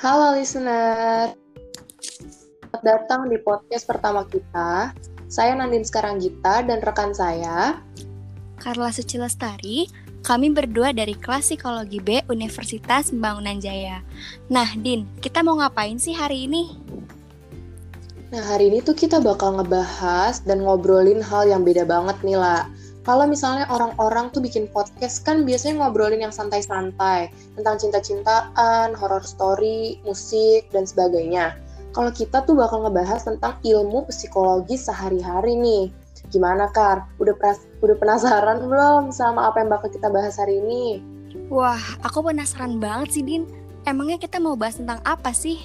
Halo listener, Selamat datang di podcast pertama kita. Saya Nandin Sekarang Gita dan rekan saya Carla Suci Lestari. Kami berdua dari kelas Psikologi B Universitas Pembangunan Jaya. Nah, Din, kita mau ngapain sih hari ini? Nah, hari ini tuh kita bakal ngebahas dan ngobrolin hal yang beda banget nih lah. Kalau misalnya orang-orang tuh bikin podcast kan biasanya ngobrolin yang santai-santai tentang cinta-cintaan, horror story, musik, dan sebagainya. Kalau kita tuh bakal ngebahas tentang ilmu psikologi sehari-hari nih. Gimana Kar? Udah, udah penasaran belum sama apa yang bakal kita bahas hari ini? Wah, aku penasaran banget sih Din. Emangnya kita mau bahas tentang apa sih?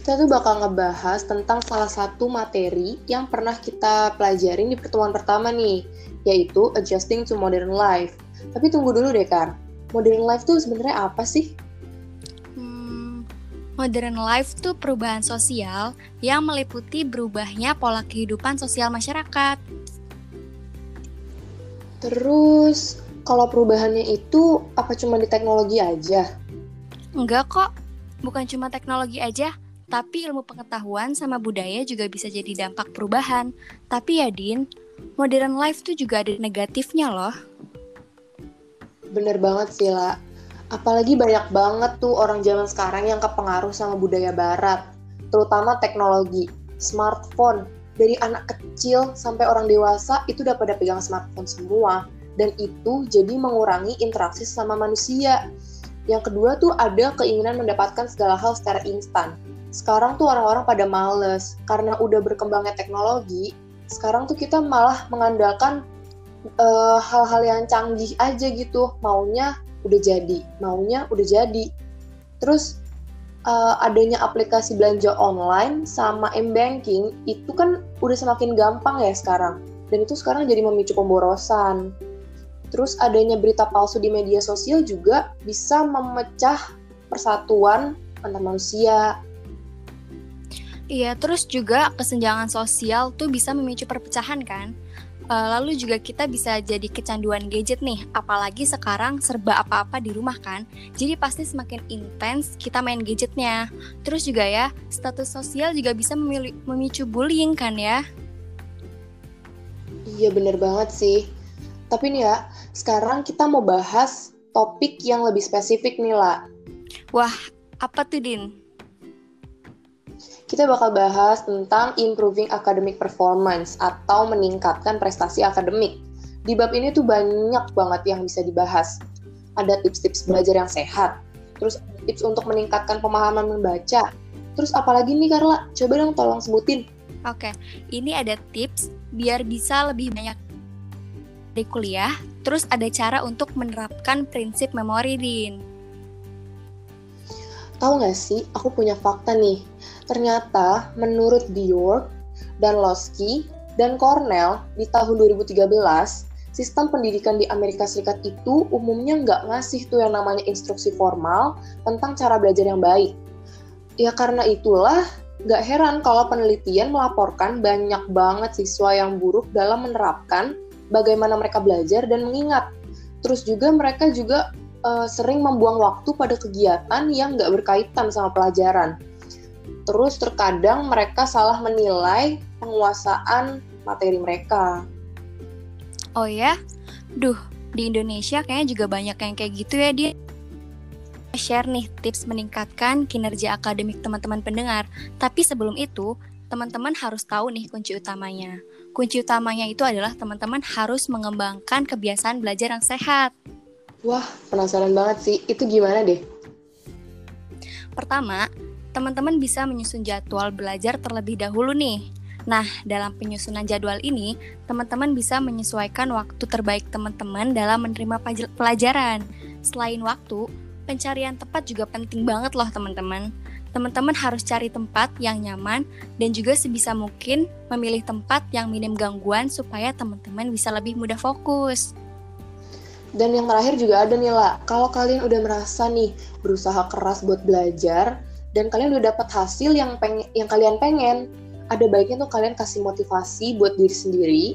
Kita tuh bakal ngebahas tentang salah satu materi yang pernah kita pelajarin di pertemuan pertama nih, yaitu Adjusting to Modern Life. Tapi tunggu dulu deh Kar, Modern Life tuh sebenarnya apa sih? Modern life tuh perubahan sosial yang meliputi berubahnya pola kehidupan sosial masyarakat. Terus, kalau perubahannya itu apa cuma di teknologi aja? Enggak kok, bukan cuma teknologi aja, tapi ilmu pengetahuan sama budaya juga bisa jadi dampak perubahan. Tapi ya Din, modern life tuh juga ada negatifnya loh. Bener banget sih, lah Apalagi banyak banget tuh orang zaman sekarang yang kepengaruh sama budaya barat, terutama teknologi, smartphone. Dari anak kecil sampai orang dewasa itu udah pada pegang smartphone semua. Dan itu jadi mengurangi interaksi sama manusia. Yang kedua tuh ada keinginan mendapatkan segala hal secara instan. Sekarang tuh orang-orang pada males, karena udah berkembangnya teknologi, sekarang tuh kita malah mengandalkan eh, hal-hal uh, yang canggih aja gitu, maunya udah jadi, maunya udah jadi. Terus uh, adanya aplikasi belanja online sama m-banking itu kan udah semakin gampang ya sekarang. Dan itu sekarang jadi memicu pemborosan. Terus adanya berita palsu di media sosial juga bisa memecah persatuan antar manusia. Iya, terus juga kesenjangan sosial tuh bisa memicu perpecahan kan? Uh, lalu juga kita bisa jadi kecanduan gadget nih, apalagi sekarang serba apa-apa di rumah kan. Jadi pasti semakin intens kita main gadgetnya. Terus juga ya, status sosial juga bisa memicu bullying kan ya. Iya bener banget sih. Tapi nih ya, sekarang kita mau bahas topik yang lebih spesifik nih lah. Wah, apa tuh Din? Kita bakal bahas tentang improving academic performance atau meningkatkan prestasi akademik. Di bab ini tuh banyak banget yang bisa dibahas. Ada tips-tips belajar yang sehat, terus tips untuk meningkatkan pemahaman membaca. Terus apalagi nih Carla? Coba dong tolong sebutin. Oke, ini ada tips biar bisa lebih banyak di kuliah, terus ada cara untuk menerapkan prinsip memori, Din. Tahu nggak sih, aku punya fakta nih Ternyata menurut Bjork dan Losky dan Cornell di tahun 2013, sistem pendidikan di Amerika Serikat itu umumnya nggak ngasih tuh yang namanya instruksi formal tentang cara belajar yang baik. Ya karena itulah nggak heran kalau penelitian melaporkan banyak banget siswa yang buruk dalam menerapkan bagaimana mereka belajar dan mengingat. Terus juga mereka juga uh, sering membuang waktu pada kegiatan yang nggak berkaitan sama pelajaran Terus terkadang mereka salah menilai penguasaan materi mereka. Oh ya? Duh, di Indonesia kayaknya juga banyak yang kayak gitu ya dia. Share nih tips meningkatkan kinerja akademik teman-teman pendengar. Tapi sebelum itu, teman-teman harus tahu nih kunci utamanya. Kunci utamanya itu adalah teman-teman harus mengembangkan kebiasaan belajar yang sehat. Wah, penasaran banget sih. Itu gimana deh? Pertama, teman-teman bisa menyusun jadwal belajar terlebih dahulu nih. Nah, dalam penyusunan jadwal ini, teman-teman bisa menyesuaikan waktu terbaik teman-teman dalam menerima pelajaran. Selain waktu, pencarian tempat juga penting banget loh teman-teman. Teman-teman harus cari tempat yang nyaman dan juga sebisa mungkin memilih tempat yang minim gangguan supaya teman-teman bisa lebih mudah fokus. Dan yang terakhir juga ada nih lah, kalau kalian udah merasa nih berusaha keras buat belajar, dan kalian udah dapat hasil yang pengen yang kalian pengen ada baiknya tuh kalian kasih motivasi buat diri sendiri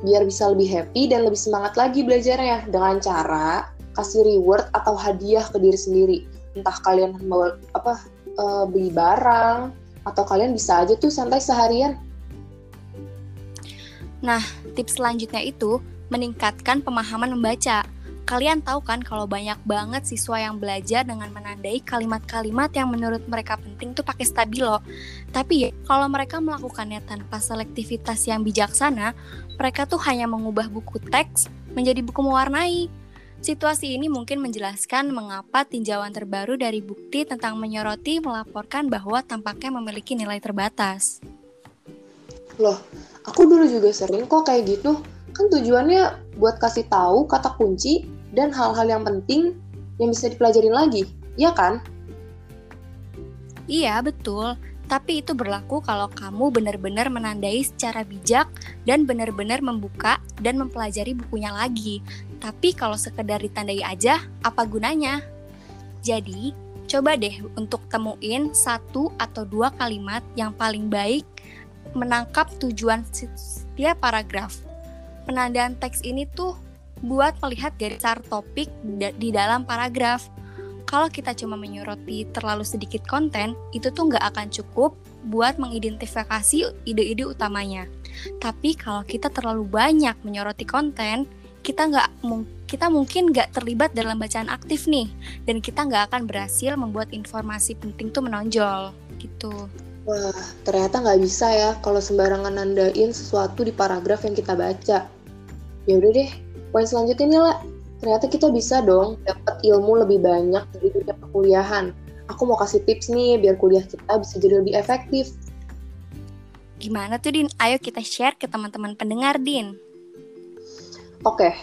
biar bisa lebih happy dan lebih semangat lagi belajarnya. Dengan cara kasih reward atau hadiah ke diri sendiri. Entah kalian mau apa uh, beli barang atau kalian bisa aja tuh santai seharian. Nah, tips selanjutnya itu meningkatkan pemahaman membaca. Kalian tahu kan kalau banyak banget siswa yang belajar dengan menandai kalimat-kalimat yang menurut mereka penting tuh pakai stabilo. Tapi ya, kalau mereka melakukannya tanpa selektivitas yang bijaksana, mereka tuh hanya mengubah buku teks menjadi buku mewarnai. Situasi ini mungkin menjelaskan mengapa tinjauan terbaru dari bukti tentang menyoroti melaporkan bahwa tampaknya memiliki nilai terbatas. Loh, aku dulu juga sering kok kayak gitu. Kan tujuannya buat kasih tahu kata kunci dan hal-hal yang penting yang bisa dipelajarin lagi, ya kan? Iya, betul. Tapi itu berlaku kalau kamu benar-benar menandai secara bijak dan benar-benar membuka dan mempelajari bukunya lagi. Tapi kalau sekedar ditandai aja, apa gunanya? Jadi, coba deh untuk temuin satu atau dua kalimat yang paling baik menangkap tujuan setiap paragraf. Penandaan teks ini tuh buat melihat garis besar topik di dalam paragraf. Kalau kita cuma menyoroti terlalu sedikit konten, itu tuh nggak akan cukup buat mengidentifikasi ide-ide utamanya. Tapi kalau kita terlalu banyak menyoroti konten, kita nggak kita mungkin nggak terlibat dalam bacaan aktif nih, dan kita nggak akan berhasil membuat informasi penting tuh menonjol gitu. Wah, ternyata nggak bisa ya kalau sembarangan nandain sesuatu di paragraf yang kita baca. Ya udah deh, Poin selanjutnya nih lah, ternyata kita bisa dong dapat ilmu lebih banyak dari dunia perkuliahan. Aku mau kasih tips nih biar kuliah kita bisa jadi lebih efektif. Gimana tuh Din? Ayo kita share ke teman-teman pendengar Din. Oke,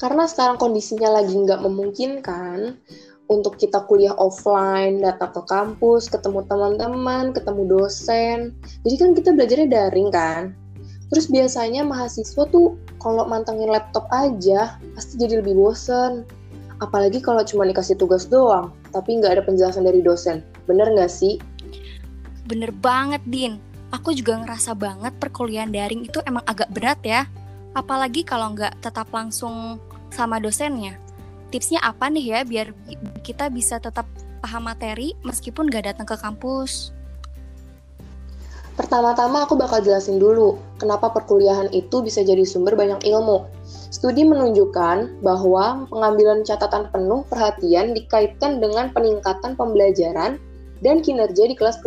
karena sekarang kondisinya lagi nggak memungkinkan untuk kita kuliah offline, datang ke kampus, ketemu teman-teman, ketemu dosen. Jadi kan kita belajarnya daring kan. Terus biasanya mahasiswa tuh kalau mantengin laptop aja pasti jadi lebih bosen. Apalagi kalau cuma dikasih tugas doang, tapi nggak ada penjelasan dari dosen. Bener nggak sih? Bener banget, Din. Aku juga ngerasa banget perkuliahan daring itu emang agak berat ya. Apalagi kalau nggak tetap langsung sama dosennya. Tipsnya apa nih ya biar kita bisa tetap paham materi meskipun nggak datang ke kampus? Pertama-tama aku bakal jelasin dulu kenapa perkuliahan itu bisa jadi sumber banyak ilmu. Studi menunjukkan bahwa pengambilan catatan penuh perhatian dikaitkan dengan peningkatan pembelajaran dan kinerja di kelas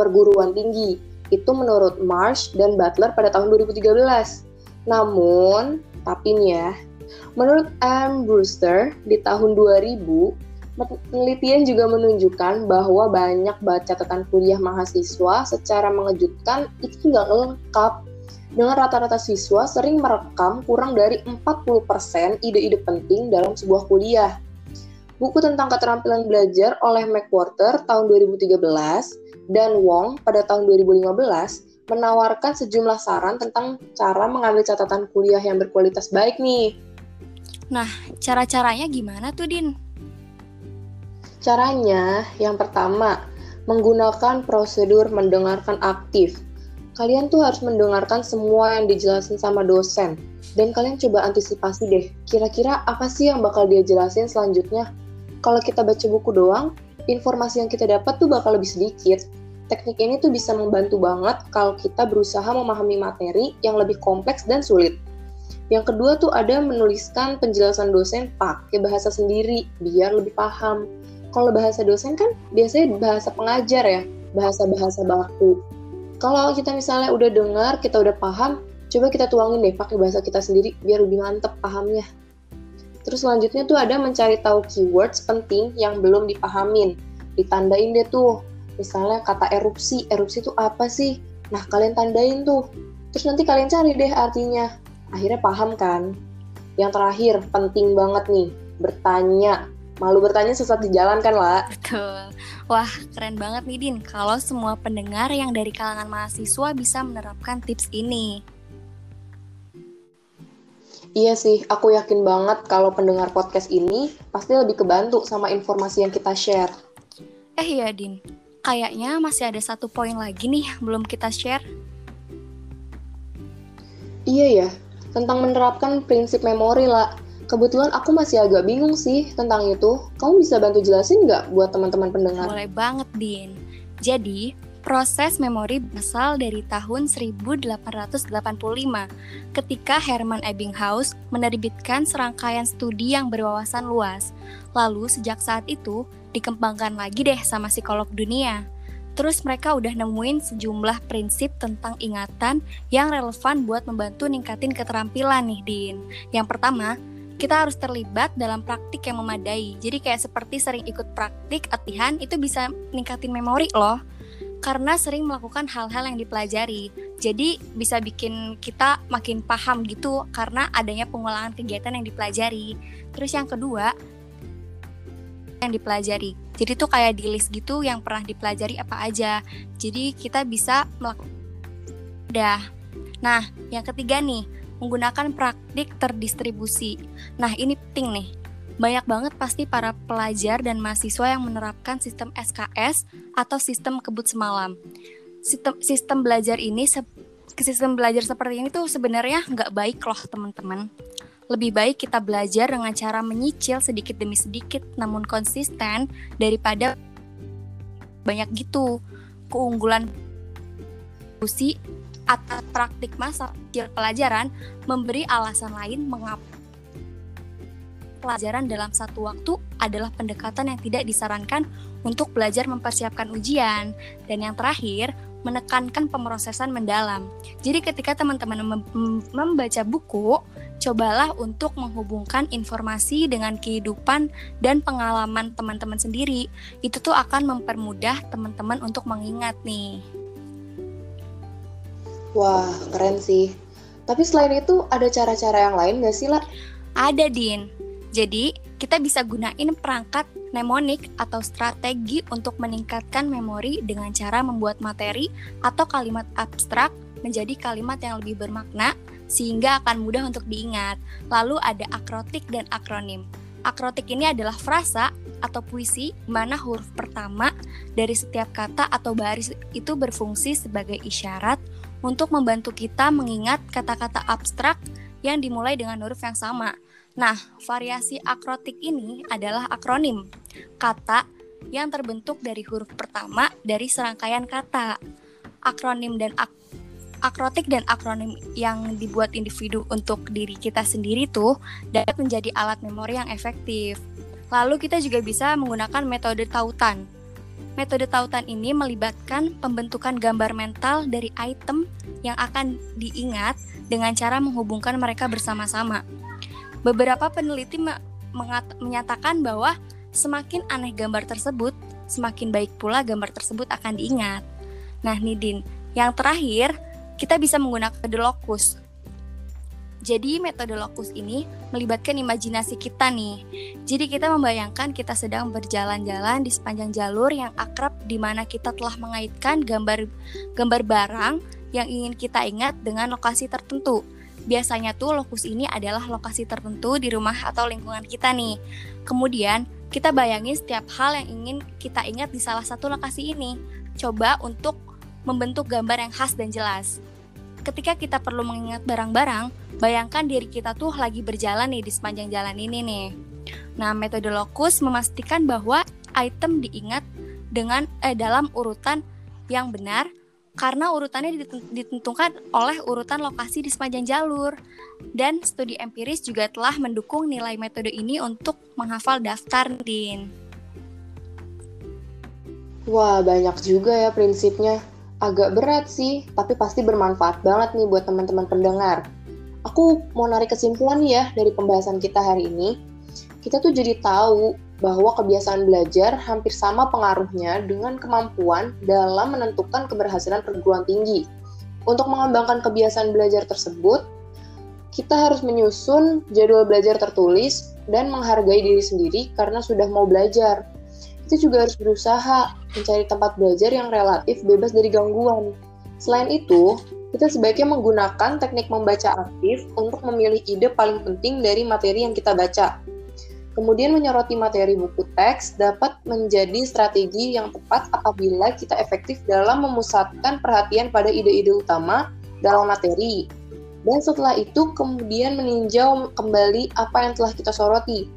perguruan tinggi. Itu menurut Marsh dan Butler pada tahun 2013. Namun, tapi nih ya, menurut M. Brewster di tahun 2000, Penelitian juga menunjukkan bahwa banyak baca catatan kuliah mahasiswa secara mengejutkan itu nggak lengkap. Dengan rata-rata siswa sering merekam kurang dari 40% ide-ide penting dalam sebuah kuliah. Buku tentang keterampilan belajar oleh McWhorter tahun 2013 dan Wong pada tahun 2015 menawarkan sejumlah saran tentang cara mengambil catatan kuliah yang berkualitas baik nih. Nah, cara-caranya gimana tuh, Din? Caranya, yang pertama, menggunakan prosedur mendengarkan aktif. Kalian tuh harus mendengarkan semua yang dijelasin sama dosen. Dan kalian coba antisipasi deh, kira-kira apa sih yang bakal dia jelasin selanjutnya? Kalau kita baca buku doang, informasi yang kita dapat tuh bakal lebih sedikit. Teknik ini tuh bisa membantu banget kalau kita berusaha memahami materi yang lebih kompleks dan sulit. Yang kedua tuh ada menuliskan penjelasan dosen pakai bahasa sendiri biar lebih paham kalau bahasa dosen kan biasanya bahasa pengajar ya, bahasa-bahasa baku. Kalau kita misalnya udah dengar, kita udah paham, coba kita tuangin deh pakai bahasa kita sendiri biar lebih mantep pahamnya. Terus selanjutnya tuh ada mencari tahu keywords penting yang belum dipahamin. Ditandain deh tuh. Misalnya kata erupsi, erupsi itu apa sih? Nah, kalian tandain tuh. Terus nanti kalian cari deh artinya. Akhirnya paham kan? Yang terakhir, penting banget nih, bertanya malu bertanya sesat di jalan kan lah. Betul. Wah, keren banget nih Din. Kalau semua pendengar yang dari kalangan mahasiswa bisa menerapkan tips ini. Iya sih, aku yakin banget kalau pendengar podcast ini pasti lebih kebantu sama informasi yang kita share. Eh iya Din, kayaknya masih ada satu poin lagi nih belum kita share. Iya ya, tentang menerapkan prinsip memori lah Kebetulan aku masih agak bingung sih tentang itu. Kamu bisa bantu jelasin nggak buat teman-teman pendengar? Boleh banget, Din. Jadi, proses memori berasal dari tahun 1885 ketika Herman Ebbinghaus menerbitkan serangkaian studi yang berwawasan luas. Lalu sejak saat itu dikembangkan lagi deh sama psikolog dunia. Terus mereka udah nemuin sejumlah prinsip tentang ingatan yang relevan buat membantu ningkatin keterampilan nih, Din. Yang pertama, kita harus terlibat dalam praktik yang memadai. Jadi kayak seperti sering ikut praktik, latihan, itu bisa ningkatin memori loh. Karena sering melakukan hal-hal yang dipelajari. Jadi bisa bikin kita makin paham gitu karena adanya pengulangan kegiatan yang dipelajari. Terus yang kedua, yang dipelajari. Jadi tuh kayak di list gitu yang pernah dipelajari apa aja. Jadi kita bisa melakukan udah. Nah, yang ketiga nih, menggunakan praktik terdistribusi. Nah, ini penting nih. Banyak banget pasti para pelajar dan mahasiswa yang menerapkan sistem SKS atau sistem kebut semalam. Sistem, sistem belajar ini sistem belajar seperti ini tuh sebenarnya nggak baik loh teman-teman lebih baik kita belajar dengan cara menyicil sedikit demi sedikit namun konsisten daripada banyak gitu keunggulan atau praktik masa pelajaran memberi alasan lain mengapa pelajaran dalam satu waktu adalah pendekatan yang tidak disarankan untuk belajar mempersiapkan ujian. Dan yang terakhir, menekankan pemrosesan mendalam. Jadi ketika teman-teman membaca buku, cobalah untuk menghubungkan informasi dengan kehidupan dan pengalaman teman-teman sendiri. Itu tuh akan mempermudah teman-teman untuk mengingat nih. Wah, keren sih. Tapi selain itu, ada cara-cara yang lain gak sih, lah? Ada, Din. Jadi, kita bisa gunain perangkat mnemonik atau strategi untuk meningkatkan memori dengan cara membuat materi atau kalimat abstrak menjadi kalimat yang lebih bermakna sehingga akan mudah untuk diingat. Lalu ada akrotik dan akronim. Akrotik ini adalah frasa atau puisi mana huruf pertama dari setiap kata atau baris itu berfungsi sebagai isyarat untuk membantu kita mengingat kata-kata abstrak yang dimulai dengan huruf yang sama. Nah, variasi akrotik ini adalah akronim, kata yang terbentuk dari huruf pertama dari serangkaian kata. Akronim dan ak akrotik dan akronim yang dibuat individu untuk diri kita sendiri tuh dapat menjadi alat memori yang efektif. Lalu kita juga bisa menggunakan metode tautan. Metode tautan ini melibatkan pembentukan gambar mental dari item yang akan diingat dengan cara menghubungkan mereka bersama-sama. Beberapa peneliti menyatakan bahwa semakin aneh gambar tersebut, semakin baik pula gambar tersebut akan diingat. Nah, Nidin, yang terakhir, kita bisa menggunakan metode lokus. Jadi metode lokus ini melibatkan imajinasi kita nih. Jadi kita membayangkan kita sedang berjalan-jalan di sepanjang jalur yang akrab di mana kita telah mengaitkan gambar gambar barang yang ingin kita ingat dengan lokasi tertentu. Biasanya tuh lokus ini adalah lokasi tertentu di rumah atau lingkungan kita nih. Kemudian kita bayangin setiap hal yang ingin kita ingat di salah satu lokasi ini. Coba untuk membentuk gambar yang khas dan jelas. Ketika kita perlu mengingat barang-barang, bayangkan diri kita tuh lagi berjalan nih di sepanjang jalan ini nih. Nah, metode lokus memastikan bahwa item diingat dengan eh, dalam urutan yang benar karena urutannya ditentukan oleh urutan lokasi di sepanjang jalur. Dan studi empiris juga telah mendukung nilai metode ini untuk menghafal daftar, Din. Wah, banyak juga ya prinsipnya. Agak berat sih, tapi pasti bermanfaat banget nih buat teman-teman pendengar. Aku mau narik kesimpulan ya dari pembahasan kita hari ini. Kita tuh jadi tahu bahwa kebiasaan belajar hampir sama pengaruhnya dengan kemampuan dalam menentukan keberhasilan perguruan tinggi. Untuk mengembangkan kebiasaan belajar tersebut, kita harus menyusun jadwal belajar tertulis dan menghargai diri sendiri karena sudah mau belajar kita juga harus berusaha mencari tempat belajar yang relatif bebas dari gangguan. Selain itu, kita sebaiknya menggunakan teknik membaca aktif untuk memilih ide paling penting dari materi yang kita baca. Kemudian menyoroti materi buku teks dapat menjadi strategi yang tepat apabila kita efektif dalam memusatkan perhatian pada ide-ide utama dalam materi. Dan setelah itu kemudian meninjau kembali apa yang telah kita soroti.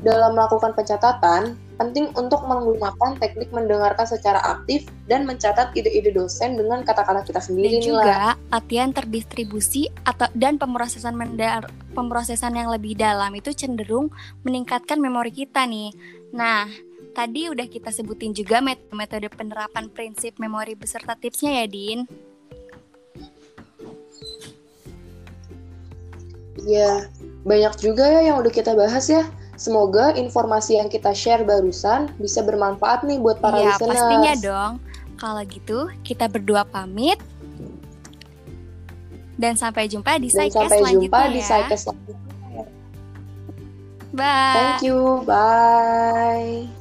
Dalam melakukan pencatatan, penting untuk menggunakan teknik mendengarkan secara aktif dan mencatat ide-ide dosen dengan kata-kata kita sendiri dan juga latihan terdistribusi atau dan pemrosesan mendar pemrosesan yang lebih dalam itu cenderung meningkatkan memori kita nih. Nah, tadi udah kita sebutin juga metode penerapan prinsip memori beserta tipsnya ya, Din. Ya, banyak juga ya yang udah kita bahas ya. Semoga informasi yang kita share barusan bisa bermanfaat nih buat para ya, listeners. pastinya dong. Kalau gitu, kita berdua pamit. Dan sampai jumpa di Dan sampai jumpa di ya. selanjutnya. Bye. Thank you. Bye.